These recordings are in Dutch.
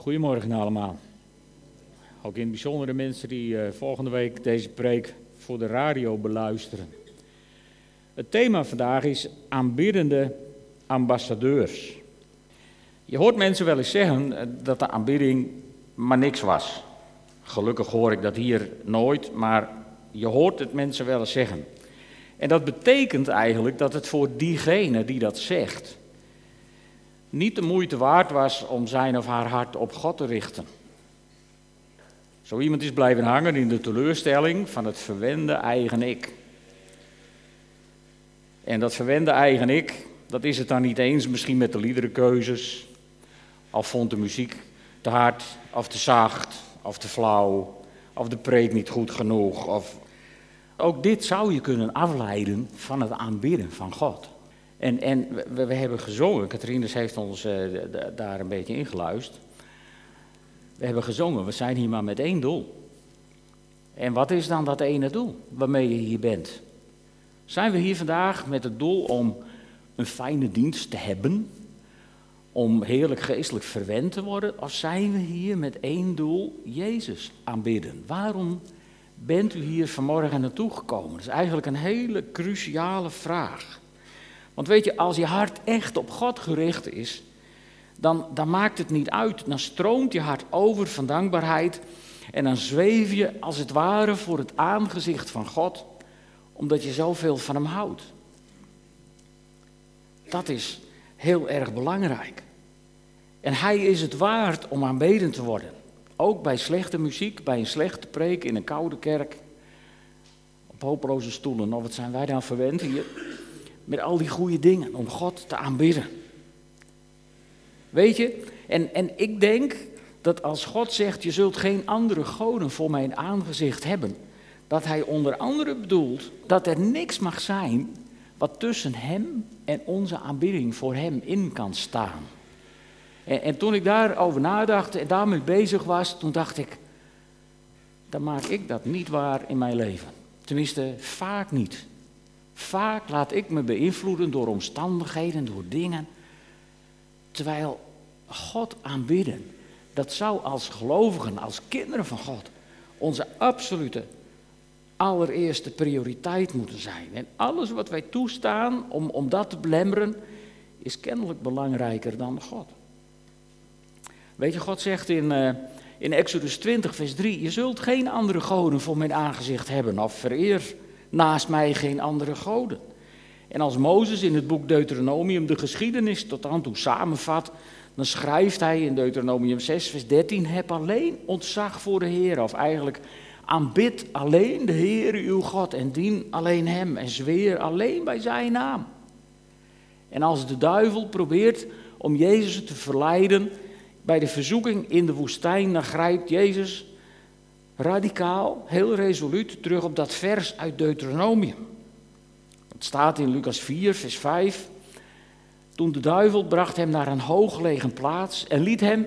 Goedemorgen allemaal. Ook in het bijzonder de mensen die eh, volgende week deze preek voor de radio beluisteren. Het thema vandaag is aanbiddende ambassadeurs. Je hoort mensen wel eens zeggen eh, dat de aanbidding maar niks was. Gelukkig hoor ik dat hier nooit, maar je hoort het mensen wel eens zeggen. En dat betekent eigenlijk dat het voor diegene die dat zegt niet de moeite waard was om zijn of haar hart op God te richten. Zo iemand is blijven hangen in de teleurstelling van het verwende eigen ik. En dat verwende eigen ik, dat is het dan niet eens misschien met de liederenkeuzes. Of vond de muziek te hard, of te zacht, of te flauw, of de preek niet goed genoeg. Of... Ook dit zou je kunnen afleiden van het aanbidden van God. En, en we, hebben gezongen, Katrines heeft ons uh, daar een beetje ingeluisterd. We hebben gezongen, we zijn hier maar met één doel. En wat is dan dat ene doel waarmee je hier bent? Zijn we hier vandaag met het doel om een fijne dienst te hebben? Om heerlijk geestelijk verwend te worden? Of zijn we hier met één doel, Jezus aanbidden? Waarom bent u hier vanmorgen naartoe gekomen? Dat is eigenlijk een hele cruciale vraag. Want weet je, als je hart echt op God gericht is, dan, dan maakt het niet uit. Dan stroomt je hart over van dankbaarheid. En dan zweef je als het ware voor het aangezicht van God, omdat je zoveel van Hem houdt. Dat is heel erg belangrijk. En Hij is het waard om aanbeden te worden. Ook bij slechte muziek, bij een slechte preek in een koude kerk. Op hopeloze stoelen. Of wat zijn wij dan verwend hier? Met al die goede dingen om God te aanbidden. Weet je, en, en ik denk dat als God zegt, je zult geen andere goden voor mijn aangezicht hebben, dat hij onder andere bedoelt dat er niks mag zijn wat tussen hem en onze aanbidding voor hem in kan staan. En, en toen ik daarover nadacht en daarmee bezig was, toen dacht ik, dan maak ik dat niet waar in mijn leven. Tenminste, vaak niet. Vaak laat ik me beïnvloeden door omstandigheden, door dingen. Terwijl God aanbidden, dat zou als gelovigen, als kinderen van God, onze absolute allereerste prioriteit moeten zijn. En alles wat wij toestaan om, om dat te belemmeren, is kennelijk belangrijker dan God. Weet je, God zegt in, uh, in Exodus 20, vers 3, je zult geen andere goden voor mijn aangezicht hebben of vereer naast mij geen andere goden. En als Mozes in het boek Deuteronomium de geschiedenis tot aan toe samenvat, dan schrijft hij in Deuteronomium 6, vers 13: Heb alleen ontzag voor de Heer. Of eigenlijk aanbid alleen de Heer uw God en dien alleen Hem en zweer alleen bij Zijn naam. En als de duivel probeert om Jezus te verleiden bij de verzoeking in de woestijn, dan grijpt Jezus radicaal, heel resoluut terug op dat vers uit Deuteronomium. Het staat in Lucas 4, vers 5. Toen de duivel bracht hem naar een hooggelegen plaats en liet hem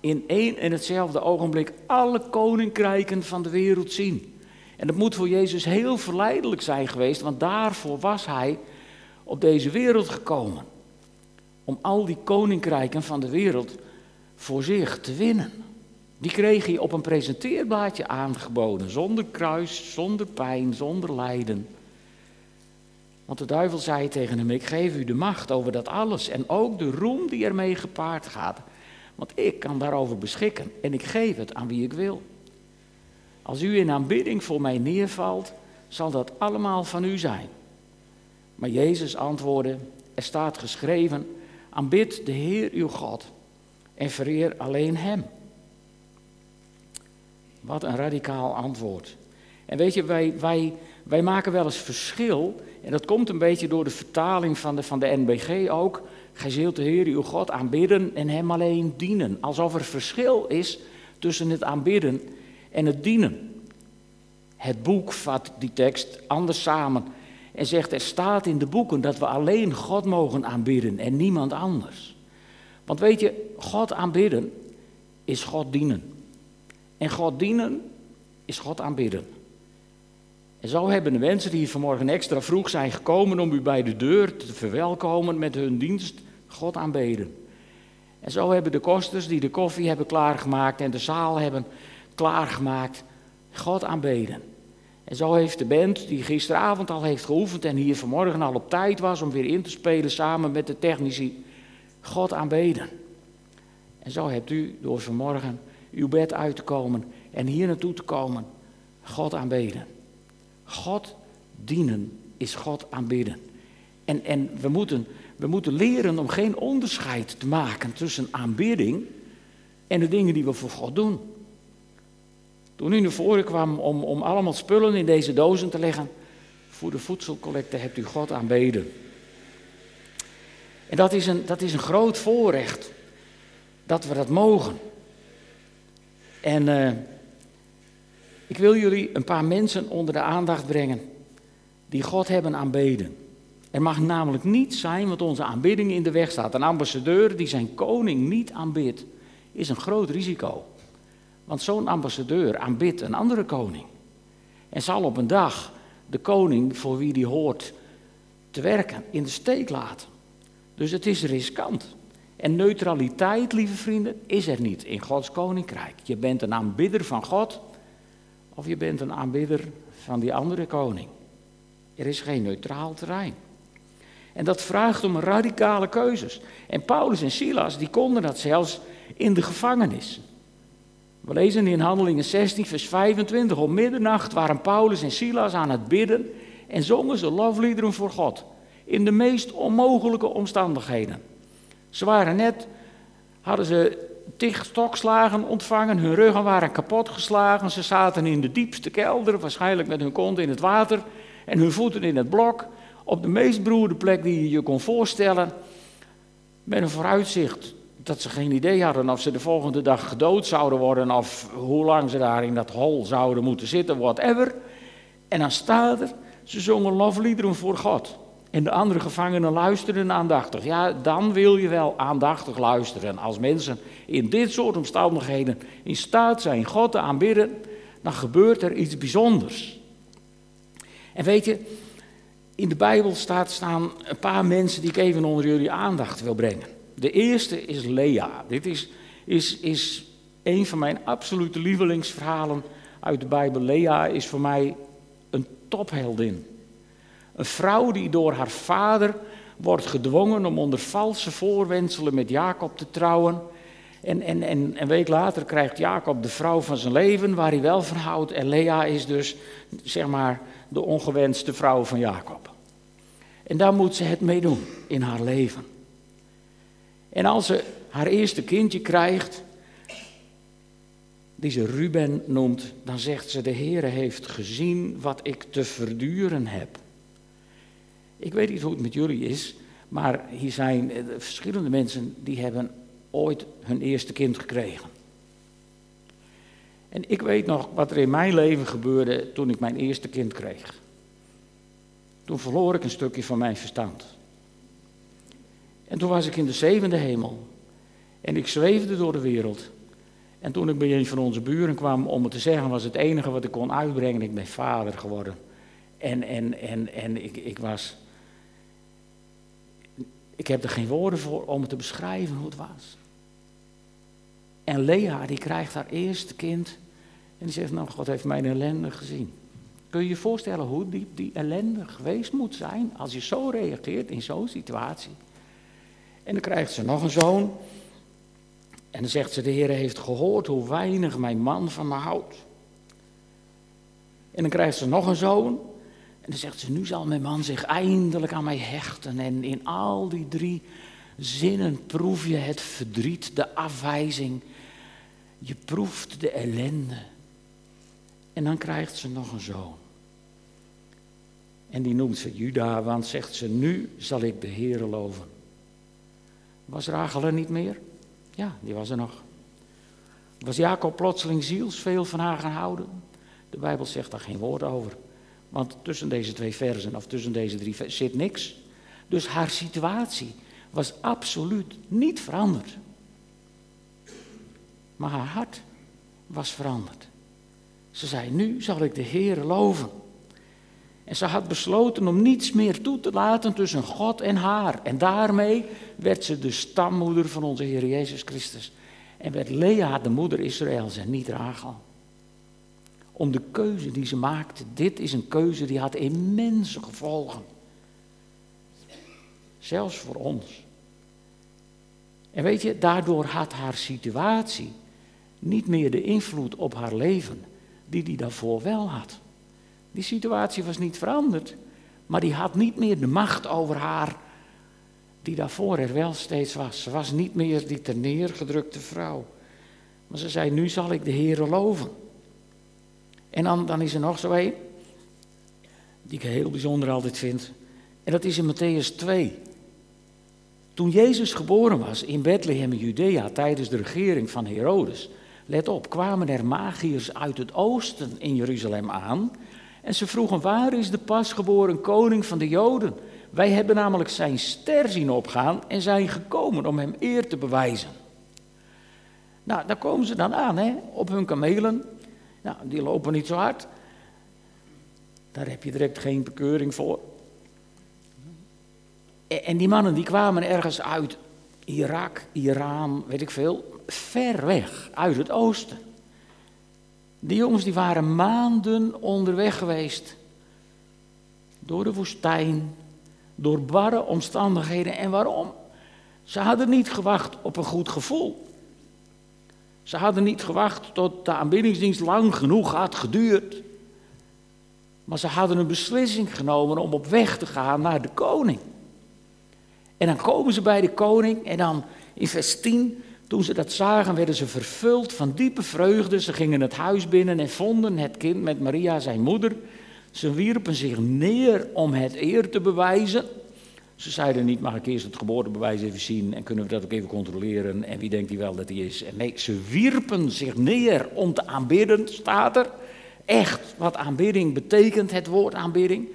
in één en hetzelfde ogenblik alle koninkrijken van de wereld zien. En dat moet voor Jezus heel verleidelijk zijn geweest, want daarvoor was hij op deze wereld gekomen. Om al die koninkrijken van de wereld voor zich te winnen. Die kreeg hij op een presenteerblaadje aangeboden, zonder kruis, zonder pijn, zonder lijden. Want de duivel zei tegen hem: Ik geef u de macht over dat alles en ook de roem die ermee gepaard gaat. Want ik kan daarover beschikken en ik geef het aan wie ik wil. Als u in aanbidding voor mij neervalt, zal dat allemaal van u zijn. Maar Jezus antwoordde: Er staat geschreven: Aanbid de Heer uw God en vereer alleen Hem. Wat een radicaal antwoord. En weet je, wij, wij, wij maken wel eens verschil, en dat komt een beetje door de vertaling van de, van de NBG ook. Gij zult de Heer uw God aanbidden en Hem alleen dienen. Alsof er verschil is tussen het aanbidden en het dienen. Het boek vat die tekst anders samen en zegt er staat in de boeken dat we alleen God mogen aanbidden en niemand anders. Want weet je, God aanbidden is God dienen. En God dienen is God aanbidden. En zo hebben de mensen die vanmorgen extra vroeg zijn gekomen om u bij de deur te verwelkomen met hun dienst, God aanbeden. En zo hebben de kosters die de koffie hebben klaargemaakt en de zaal hebben klaargemaakt, God aanbeden. En zo heeft de band, die gisteravond al heeft geoefend en hier vanmorgen al op tijd was om weer in te spelen samen met de technici, God aanbeden. En zo hebt u door vanmorgen uw bed uit te komen en hier naartoe te komen, God aanbeden. God dienen is God aanbidden. En, en we, moeten, we moeten leren om geen onderscheid te maken tussen aanbidding en de dingen die we voor God doen. Toen u naar voren kwam om, om allemaal spullen in deze dozen te leggen, voor de voedselcollecte hebt u God aanbeden. En dat is een, dat is een groot voorrecht dat we dat mogen. En uh, ik wil jullie een paar mensen onder de aandacht brengen die God hebben aanbeden. Er mag namelijk niet zijn wat onze aanbidding in de weg staat. Een ambassadeur die zijn koning niet aanbidt, is een groot risico. Want zo'n ambassadeur aanbidt een andere koning. En zal op een dag de koning voor wie die hoort te werken in de steek laten. Dus het is riskant. En neutraliteit, lieve vrienden, is er niet in Gods koninkrijk. Je bent een aanbidder van God of je bent een aanbidder van die andere koning. Er is geen neutraal terrein. En dat vraagt om radicale keuzes. En Paulus en Silas, die konden dat zelfs in de gevangenis. We lezen in Handelingen 16, vers 25. Om middernacht waren Paulus en Silas aan het bidden en zongen ze lofliederen voor God. In de meest onmogelijke omstandigheden. Ze waren net, hadden ze tig stokslagen ontvangen, hun ruggen waren kapot geslagen, ze zaten in de diepste kelder, waarschijnlijk met hun kont in het water en hun voeten in het blok, op de meest beroerde plek die je je kon voorstellen, met een vooruitzicht dat ze geen idee hadden of ze de volgende dag gedood zouden worden of hoe lang ze daar in dat hol zouden moeten zitten, whatever. En dan staat er, ze zongen lofliederen voor God. En de andere gevangenen luisterden aandachtig. Ja, dan wil je wel aandachtig luisteren. Als mensen in dit soort omstandigheden in staat zijn God te aanbidden, dan gebeurt er iets bijzonders. En weet je, in de Bijbel staat, staan een paar mensen die ik even onder jullie aandacht wil brengen. De eerste is Lea. Dit is, is, is een van mijn absolute lievelingsverhalen uit de Bijbel. Lea is voor mij een topheldin. Een vrouw die door haar vader wordt gedwongen om onder valse voorwendselen met Jacob te trouwen. En, en, en een week later krijgt Jacob de vrouw van zijn leven, waar hij wel van houdt. En Lea is dus, zeg maar, de ongewenste vrouw van Jacob. En daar moet ze het mee doen in haar leven. En als ze haar eerste kindje krijgt, die ze Ruben noemt, dan zegt ze: De Heere heeft gezien wat ik te verduren heb. Ik weet niet hoe het met jullie is, maar hier zijn eh, verschillende mensen die hebben ooit hun eerste kind gekregen. En ik weet nog wat er in mijn leven gebeurde toen ik mijn eerste kind kreeg. Toen verloor ik een stukje van mijn verstand. En toen was ik in de zevende hemel. En ik zweefde door de wereld. En toen ik bij een van onze buren kwam om het te zeggen, was het enige wat ik kon uitbrengen. Ik ben vader geworden. En, en, en, en ik, ik was ik heb er geen woorden voor om te beschrijven hoe het was. En Lea, die krijgt haar eerste kind. En die zegt, nou, God heeft mijn ellende gezien. Kun je je voorstellen hoe diep die ellende geweest moet zijn als je zo reageert in zo'n situatie? En dan krijgt ze nog een zoon. En dan zegt ze, de Heer heeft gehoord hoe weinig mijn man van me houdt. En dan krijgt ze nog een zoon. En dan zegt ze, nu zal mijn man zich eindelijk aan mij hechten. En in al die drie zinnen proef je het verdriet, de afwijzing. Je proeft de ellende. En dan krijgt ze nog een zoon. En die noemt ze Juda, want zegt ze, nu zal ik de Heer loven. Was Rachel er niet meer? Ja, die was er nog. Was Jacob plotseling zielsveel van haar gaan houden? De Bijbel zegt daar geen woord over. Want tussen deze twee versen, of tussen deze drie zit niks. Dus haar situatie was absoluut niet veranderd. Maar haar hart was veranderd. Ze zei, nu zal ik de Heer loven. En ze had besloten om niets meer toe te laten tussen God en haar. En daarmee werd ze de stammoeder van onze Heer Jezus Christus. En werd Lea de moeder Israëls en niet Rachel. Om de keuze die ze maakte. Dit is een keuze die had immense gevolgen. Zelfs voor ons. En weet je, daardoor had haar situatie niet meer de invloed op haar leven die die daarvoor wel had. Die situatie was niet veranderd, maar die had niet meer de macht over haar die daarvoor er wel steeds was. Ze was niet meer die ter neergedrukte vrouw. Maar ze zei, nu zal ik de Heer loven. En dan, dan is er nog zo een, die ik heel bijzonder altijd vind. En dat is in Matthäus 2. Toen Jezus geboren was in Bethlehem in Judea tijdens de regering van Herodes, let op, kwamen er magiërs uit het oosten in Jeruzalem aan. En ze vroegen, waar is de pasgeboren koning van de Joden? Wij hebben namelijk zijn ster zien opgaan en zijn gekomen om hem eer te bewijzen. Nou, daar komen ze dan aan, hè, op hun kamelen. Nou, die lopen niet zo hard. Daar heb je direct geen bekeuring voor. En die mannen die kwamen ergens uit Irak, Iran, weet ik veel, ver weg, uit het oosten. Die jongens die waren maanden onderweg geweest. Door de woestijn, door barre omstandigheden. En waarom? Ze hadden niet gewacht op een goed gevoel. Ze hadden niet gewacht tot de aanbiddingsdienst lang genoeg had geduurd. Maar ze hadden een beslissing genomen om op weg te gaan naar de koning. En dan komen ze bij de koning en dan in vers 10, toen ze dat zagen, werden ze vervuld van diepe vreugde. Ze gingen het huis binnen en vonden het kind met Maria, zijn moeder. Ze wierpen zich neer om het eer te bewijzen. Ze zeiden niet, mag ik eerst het geboortebewijs even zien en kunnen we dat ook even controleren en wie denkt hij wel dat hij is. En nee, ze wierpen zich neer om te aanbidden, staat er. Echt wat aanbidding betekent, het woord aanbidding.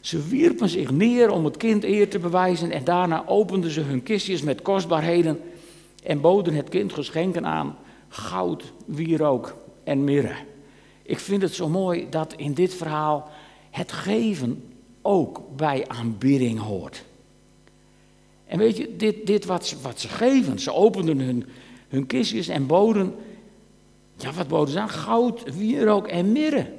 Ze wierpen zich neer om het kind eer te bewijzen en daarna openden ze hun kistjes met kostbaarheden en boden het kind geschenken aan, goud, wierook en mirre. Ik vind het zo mooi dat in dit verhaal het geven ook bij aanbidding hoort. En weet je, dit, dit wat, ze, wat ze geven, ze openden hun, hun kistjes en boden, ja wat boden ze aan? Goud, wierook en mirre.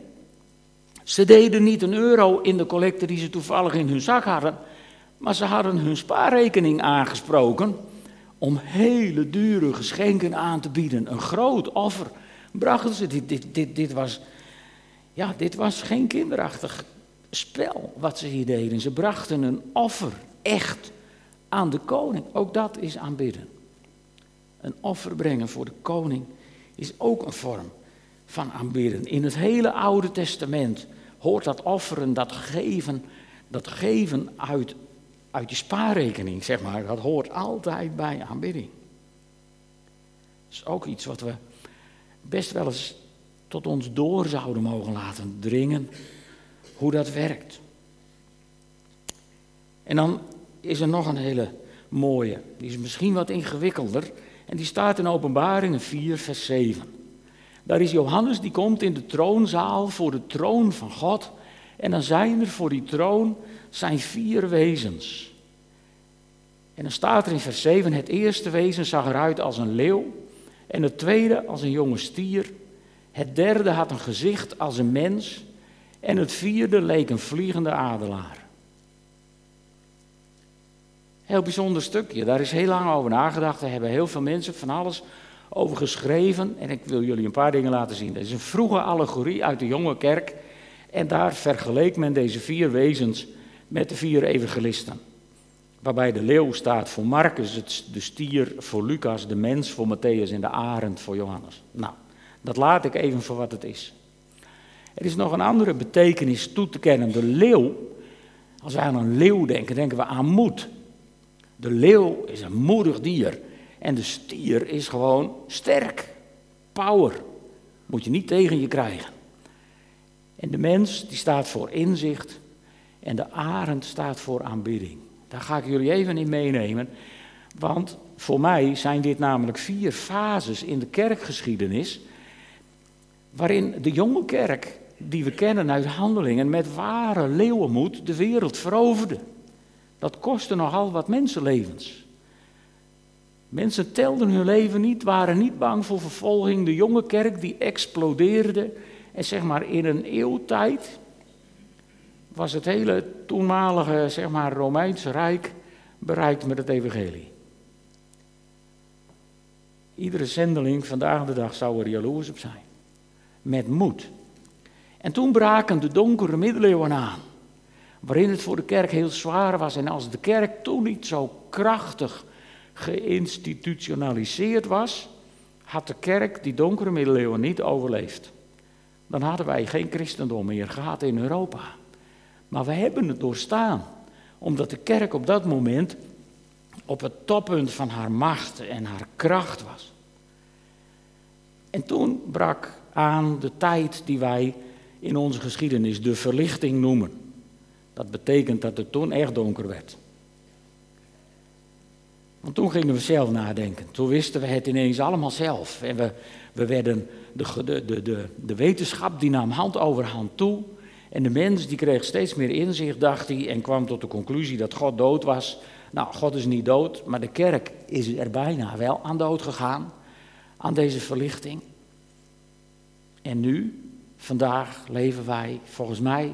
Ze deden niet een euro in de collecte die ze toevallig in hun zak hadden, maar ze hadden hun spaarrekening aangesproken om hele dure geschenken aan te bieden. Een groot offer brachten ze. Dit, dit, dit, dit, was, ja, dit was geen kinderachtig spel wat ze hier deden. Ze brachten een offer, echt, aan de koning. Ook dat is aanbidden. Een offer brengen voor de koning is ook een vorm van aanbidden. In het hele Oude Testament hoort dat offeren, dat geven, dat geven uit, uit je spaarrekening, zeg maar, dat hoort altijd bij aanbidding. Dat is ook iets wat we best wel eens tot ons door zouden mogen laten dringen, hoe dat werkt. En dan is er nog een hele mooie, die is misschien wat ingewikkelder, en die staat in Openbaringen 4, vers 7. Daar is Johannes, die komt in de troonzaal voor de troon van God. En dan zijn er voor die troon zijn vier wezens. En dan staat er in vers 7, het eerste wezen zag eruit als een leeuw. En het tweede als een jonge stier. Het derde had een gezicht als een mens. En het vierde leek een vliegende adelaar. Heel bijzonder stukje, daar is heel lang over nagedacht. Er hebben heel veel mensen van alles over geschreven. En ik wil jullie een paar dingen laten zien. Dat is een vroege allegorie uit de jonge kerk. En daar vergeleek men deze vier wezens met de vier evangelisten. Waarbij de leeuw staat voor Marcus, de stier voor Lucas, de mens voor Matthäus en de arend voor Johannes. Nou, dat laat ik even voor wat het is. Er is nog een andere betekenis toe te kennen. De leeuw, als wij aan een leeuw denken, denken we aan moed. De leeuw is een moedig dier. En de stier is gewoon sterk. Power. Moet je niet tegen je krijgen. En de mens die staat voor inzicht. En de arend staat voor aanbidding. Daar ga ik jullie even in meenemen. Want voor mij zijn dit namelijk vier fases in de kerkgeschiedenis. Waarin de jonge kerk die we kennen uit handelingen, met ware leeuwenmoed de wereld veroverde. Dat kostte nogal wat mensenlevens. Mensen telden hun leven niet, waren niet bang voor vervolging. De jonge kerk die explodeerde. En zeg maar in een eeuwtijd was het hele toenmalige zeg maar, Romeinse Rijk bereikt met het evangelie. Iedere zendeling vandaag de dag zou er jaloers op zijn. Met moed. En toen braken de donkere middeleeuwen aan. Waarin het voor de kerk heel zwaar was. En als de kerk toen niet zo krachtig geïnstitutionaliseerd was, had de kerk die donkere middeleeuwen niet overleefd. Dan hadden wij geen christendom meer gehad in Europa. Maar we hebben het doorstaan, omdat de kerk op dat moment op het toppunt van haar macht en haar kracht was. En toen brak aan de tijd die wij in onze geschiedenis de verlichting noemen. Dat betekent dat het toen echt donker werd. Want toen gingen we zelf nadenken. Toen wisten we het ineens allemaal zelf. En we, we werden, de, de, de, de, wetenschap die nam hand over hand toe. En de mens die kreeg steeds meer inzicht, dacht hij, en kwam tot de conclusie dat God dood was. Nou, God is niet dood, maar de kerk is er bijna wel aan dood gegaan, aan deze verlichting. En nu, vandaag, leven wij volgens mij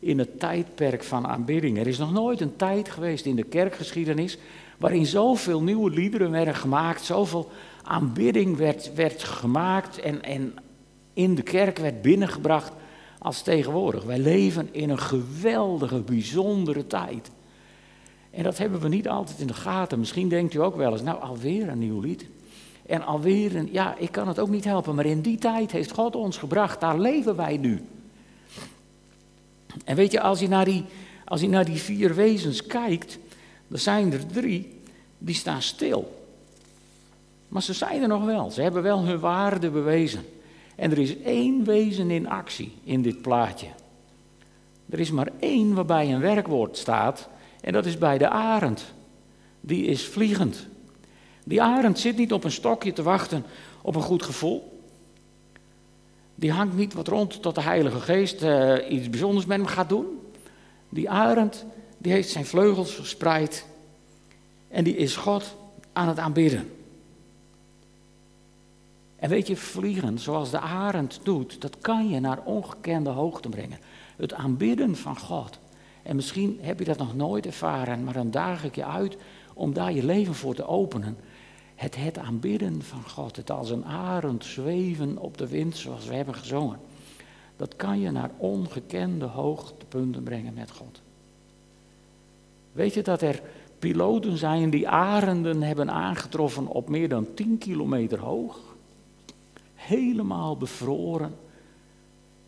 in het tijdperk van aanbidding. Er is nog nooit een tijd geweest in de kerkgeschiedenis waarin zoveel nieuwe liederen werden gemaakt, zoveel aanbidding werd, werd gemaakt en, en in de kerk werd binnengebracht als tegenwoordig. Wij leven in een geweldige, bijzondere tijd. En dat hebben we niet altijd in de gaten. Misschien denkt u ook wel eens, nou alweer een nieuw lied. En alweer een, ja, ik kan het ook niet helpen, maar in die tijd heeft God ons gebracht, daar leven wij nu. En weet je, als je naar die, als je naar die vier wezens kijkt, er zijn er drie die staan stil. Maar ze zijn er nog wel. Ze hebben wel hun waarde bewezen. En er is één wezen in actie in dit plaatje. Er is maar één waarbij een werkwoord staat. En dat is bij de arend. Die is vliegend. Die arend zit niet op een stokje te wachten op een goed gevoel. Die hangt niet wat rond tot de Heilige Geest uh, iets bijzonders met hem gaat doen. Die arend die heeft zijn vleugels verspreid en die is God aan het aanbidden. En weet je, vliegen zoals de arend doet, dat kan je naar ongekende hoogte brengen. Het aanbidden van God. En misschien heb je dat nog nooit ervaren, maar dan daag ik je uit om daar je leven voor te openen. Het, het aanbidden van God, het als een arend zweven op de wind, zoals we hebben gezongen. Dat kan je naar ongekende hoogtepunten brengen met God. Weet je dat er piloten zijn die arenden hebben aangetroffen op meer dan 10 kilometer hoog? Helemaal bevroren.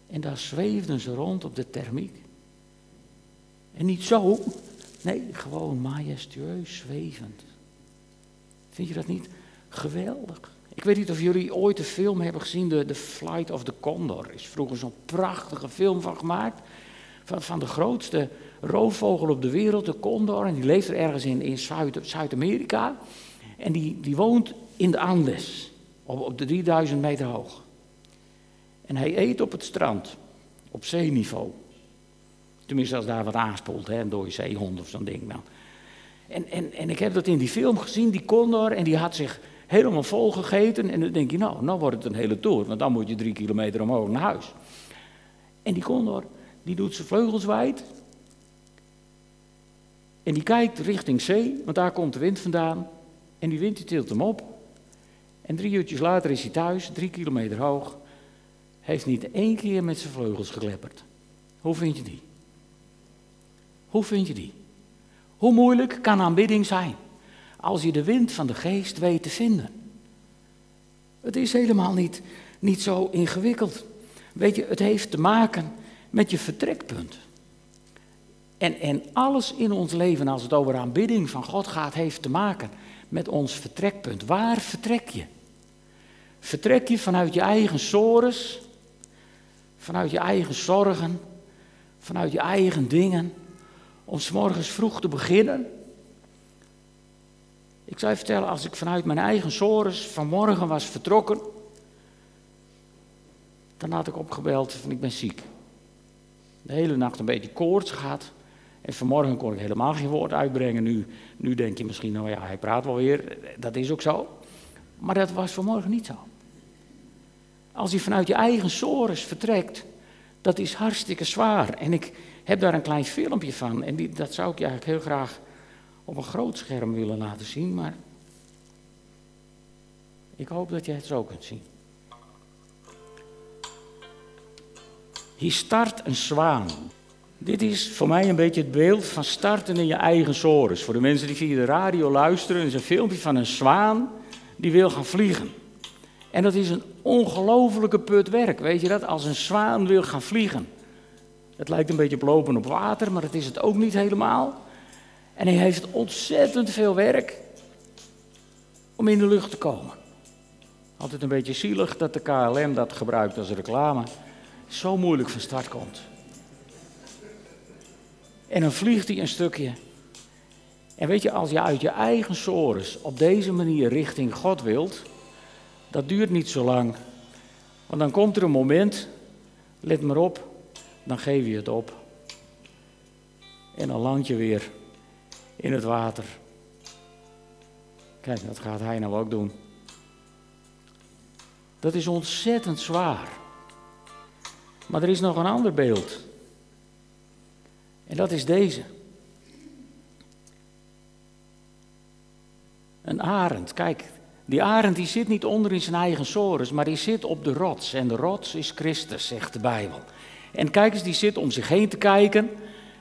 En daar zweefden ze rond op de thermiek. En niet zo, nee, gewoon majestueus zwevend. Vind je dat niet geweldig? Ik weet niet of jullie ooit de film hebben gezien, de, the Flight of the Condor. Er is vroeger zo'n prachtige film van gemaakt. Van, van de grootste roofvogel op de wereld, de condor. En die leeft er ergens in, in Zuid-Amerika. En die, die woont in de Andes, op, op de 3000 meter hoog. En hij eet op het strand, op zeeniveau. Tenminste, als daar wat aanspoelt, hè, een dode zeehond of zo'n ding. Nou. En, en, en ik heb dat in die film gezien, die condor, en die had zich helemaal vol gegeten. En dan denk je, nou, nou wordt het een hele tour, want dan moet je drie kilometer omhoog naar huis. En die condor, die doet zijn vleugels wijd. En die kijkt richting zee, want daar komt de wind vandaan. En die wind die tilt hem op. En drie uurtjes later is hij thuis, drie kilometer hoog. Heeft niet één keer met zijn vleugels geklepperd. Hoe vind je die? Hoe vind je die? Hoe moeilijk kan aanbidding zijn als je de wind van de geest weet te vinden? Het is helemaal niet, niet zo ingewikkeld. Weet je, het heeft te maken met je vertrekpunt. En, en alles in ons leven, als het over aanbidding van God gaat, heeft te maken met ons vertrekpunt. Waar vertrek je? Vertrek je vanuit je eigen sores, vanuit je eigen zorgen, vanuit je eigen dingen, om s morgens vroeg te beginnen? Ik zou je vertellen, als ik vanuit mijn eigen sores vanmorgen was vertrokken, Dan had ik opgebeld van ik ben ziek. De hele nacht een beetje koorts gehad. En vanmorgen kon ik helemaal geen woord uitbrengen. Nu, nu denk je misschien, nou ja, hij praat wel weer. Dat is ook zo. Maar dat was vanmorgen niet zo. Als je vanuit je eigen sores vertrekt, dat is hartstikke zwaar. En ik heb daar een klein filmpje van. En die, dat zou ik je eigenlijk heel graag op een groot scherm willen laten zien. Maar ik hoop dat je het zo kunt zien. Hier start een zwaan. Dit is voor mij een beetje het beeld van starten in je eigen sores. Voor de mensen die via de radio luisteren, is een filmpje van een zwaan die wil gaan vliegen. En dat is een ongelofelijke put werk, weet je dat? Als een zwaan wil gaan vliegen. Het lijkt een beetje op lopen op water, maar dat is het ook niet helemaal. En hij heeft ontzettend veel werk om in de lucht te komen. Altijd een beetje zielig dat de KLM dat gebruikt als reclame. Zo moeilijk van start komt. En dan vliegt hij een stukje. En weet je, als je uit je eigen sores op deze manier richting God wilt, dat duurt niet zo lang. Want dan komt er een moment, let maar op, dan geef je het op. En dan land je weer in het water. Kijk, dat gaat hij nou ook doen. Dat is ontzettend zwaar. Maar er is nog een ander beeld. En dat is deze. Een arend. Kijk, die arend die zit niet onder in zijn eigen sores, maar die zit op de rots. En de rots is Christus, zegt de Bijbel. En kijk eens, die zit om zich heen te kijken.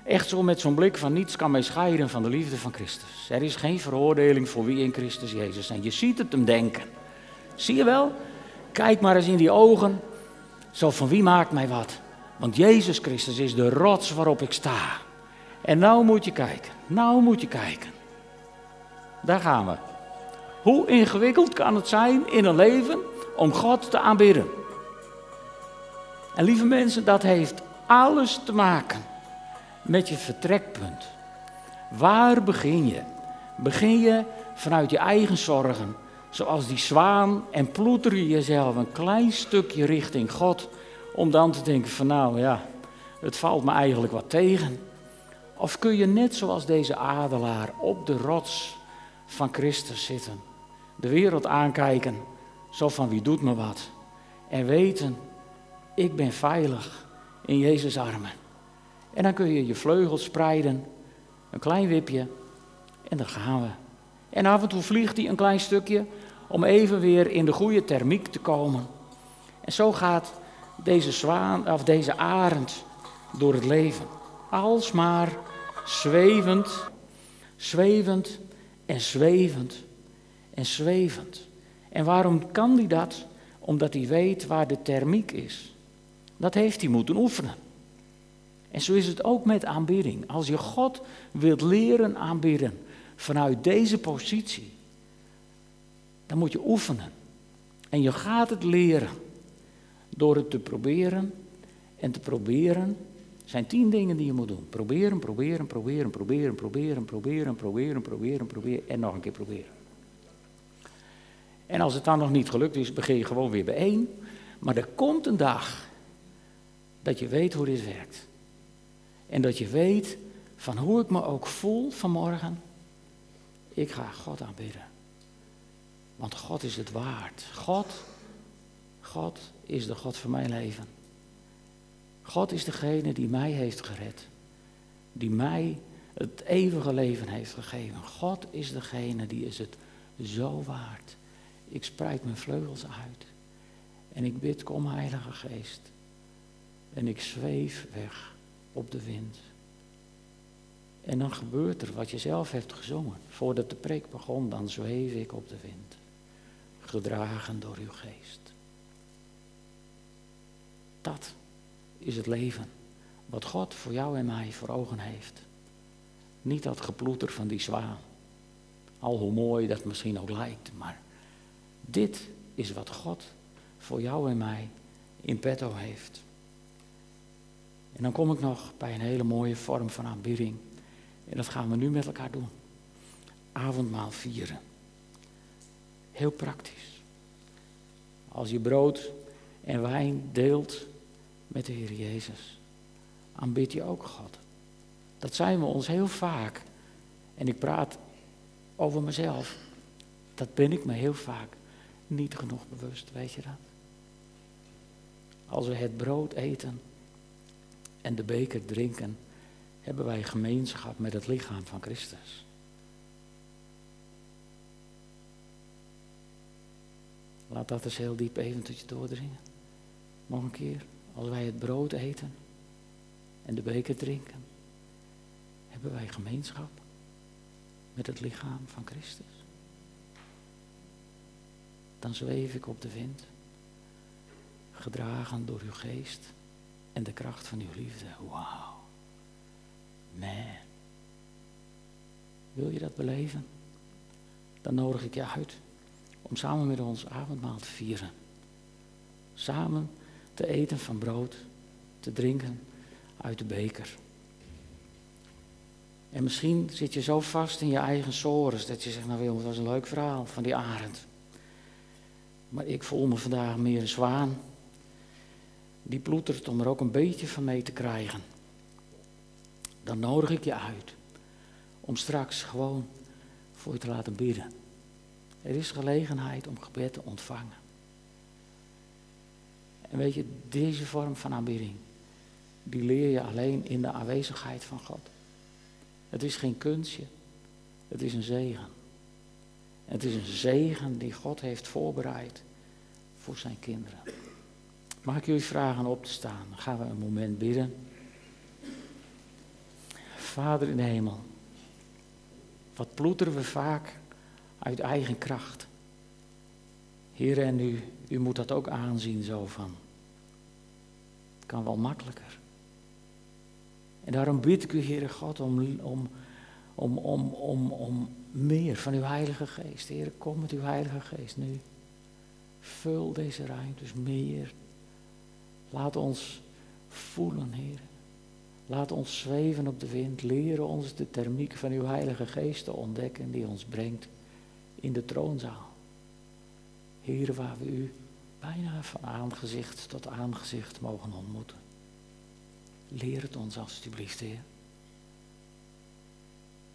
Echt zo met zo'n blik van niets kan mij scheiden van de liefde van Christus. Er is geen veroordeling voor wie in Christus Jezus zijn. Je ziet het hem denken. Zie je wel? Kijk maar eens in die ogen. Zo van wie maakt mij wat? Want Jezus Christus is de rots waarop ik sta. En nou moet je kijken. Nou moet je kijken. Daar gaan we. Hoe ingewikkeld kan het zijn in een leven om God te aanbidden? En lieve mensen, dat heeft alles te maken met je vertrekpunt. Waar begin je? Begin je vanuit je eigen zorgen, zoals die zwaan, en ploeter je jezelf een klein stukje richting God, om dan te denken van nou ja, het valt me eigenlijk wat tegen. Of kun je net zoals deze adelaar op de rots van Christus zitten, de wereld aankijken, zo van wie doet me wat, en weten, ik ben veilig in Jezus' armen. En dan kun je je vleugels spreiden, een klein wipje, en dan gaan we. En af en toe vliegt hij een klein stukje om even weer in de goede thermiek te komen. En zo gaat deze zwaan, of deze arend door het leven. Alsmaar zwevend, zwevend en zwevend en zwevend. En waarom kan hij dat? Omdat hij weet waar de thermiek is. Dat heeft hij moeten oefenen. En zo is het ook met aanbidding. Als je God wilt leren aanbidden vanuit deze positie, dan moet je oefenen. En je gaat het leren door het te proberen en te proberen. Er zijn tien dingen die je moet doen. Proberen, proberen, proberen, proberen, proberen, proberen, proberen, proberen, proberen en nog een keer proberen. En als het dan nog niet gelukt is, begin je gewoon weer bij één. Maar er komt een dag dat je weet hoe dit werkt. En dat je weet van hoe ik me ook voel vanmorgen, ik ga God aanbidden. Want God is het waard. God, God is de God van mijn leven. God is degene die mij heeft gered. Die mij het eeuwige leven heeft gegeven. God is degene die is het zo waard. Ik spreid mijn vleugels uit. En ik bid, kom Heilige Geest. En ik zweef weg op de wind. En dan gebeurt er wat je zelf hebt gezongen. Voordat de preek begon, dan zweef ik op de wind. Gedragen door uw geest. Dat is het leven wat God voor jou en mij voor ogen heeft. Niet dat geploeter van die zwaan. Al hoe mooi dat misschien ook lijkt, maar dit is wat God voor jou en mij in petto heeft. En dan kom ik nog bij een hele mooie vorm van aanbidding. En dat gaan we nu met elkaar doen. Avondmaal vieren. Heel praktisch. Als je brood en wijn deelt met de Heer Jezus. Aanbid je ook God. Dat zijn we ons heel vaak. En ik praat over mezelf. Dat ben ik me heel vaak niet genoeg bewust, weet je dat? Als we het brood eten en de beker drinken, hebben wij gemeenschap met het lichaam van Christus. Laat dat eens heel diep even tot je doordringen. Nog een keer. Als wij het brood eten en de beker drinken, hebben wij gemeenschap met het lichaam van Christus. Dan zweef ik op de wind, gedragen door uw geest en de kracht van uw liefde. Wauw. Man. Wil je dat beleven? Dan nodig ik je uit om samen met ons avondmaal te vieren. Samen te eten van brood, te drinken uit de beker. En misschien zit je zo vast in je eigen sores dat je zegt, nou Willem, dat was een leuk verhaal van die arend. Maar ik voel me vandaag meer een zwaan. Die ploetert om er ook een beetje van mee te krijgen. Dan nodig ik je uit om straks gewoon voor je te laten bidden. Er is gelegenheid om gebed te ontvangen. En weet je, deze vorm van aanbidding, die leer je alleen in de aanwezigheid van God. Het is geen kunstje, het is een zegen. Het is een zegen die God heeft voorbereid voor zijn kinderen. Mag ik jullie vragen op te staan? Dan gaan we een moment bidden. Vader in de hemel, wat ploeteren we vaak uit eigen kracht. Heer, en u, u moet dat ook aanzien zo van. Het kan wel makkelijker. En daarom bid ik u, Heere God, om, om, om, om, om, om meer van uw Heilige Geest. Heer, kom met uw Heilige Geest nu. Vul deze ruimtes meer. Laat ons voelen, Heer. Laat ons zweven op de wind. Leren ons de thermiek van uw Heilige Geest te ontdekken die ons brengt in de troonzaal. Heer, waar we u bijna van aangezicht tot aangezicht mogen ontmoeten. Leer het ons alstublieft, Heer.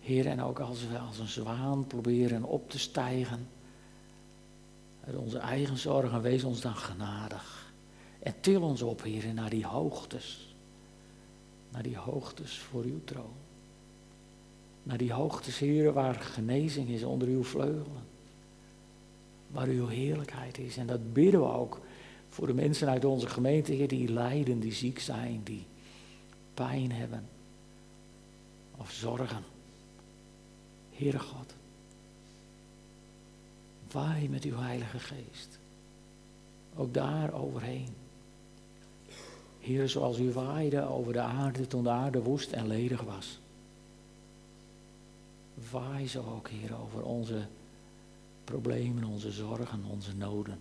Heer, en ook als we als een zwaan proberen op te stijgen uit onze eigen zorgen, wees ons dan genadig. En til ons op, Heer, naar die hoogtes. Naar die hoogtes voor uw troon. Naar die hoogtes, Heer, waar genezing is onder uw vleugelen. Waar uw heerlijkheid is. En dat bidden we ook voor de mensen uit onze gemeente, Heer, die lijden, die ziek zijn, die pijn hebben of zorgen. Heere God, waai met uw Heilige Geest. Ook daar overheen. Heer, zoals u waaide over de aarde toen de aarde woest en ledig was. Waai zo ook, Heer, over onze problemen, onze zorgen, onze noden.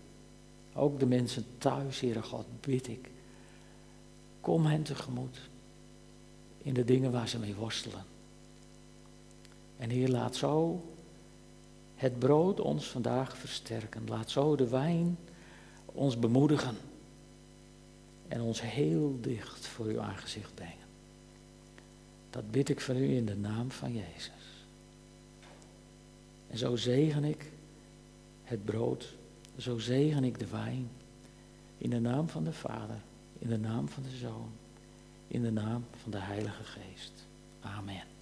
Ook de mensen thuis, Heere God, bid ik. Kom hen tegemoet in de dingen waar ze mee worstelen. En Heer, laat zo het brood ons vandaag versterken. Laat zo de wijn ons bemoedigen. En ons heel dicht voor uw aangezicht brengen. Dat bid ik van u in de naam van Jezus. En zo zegen ik het brood, zo zegen ik de wijn. In de naam van de Vader, in de naam van de Zoon in de naam van de Heilige Geest. Amen.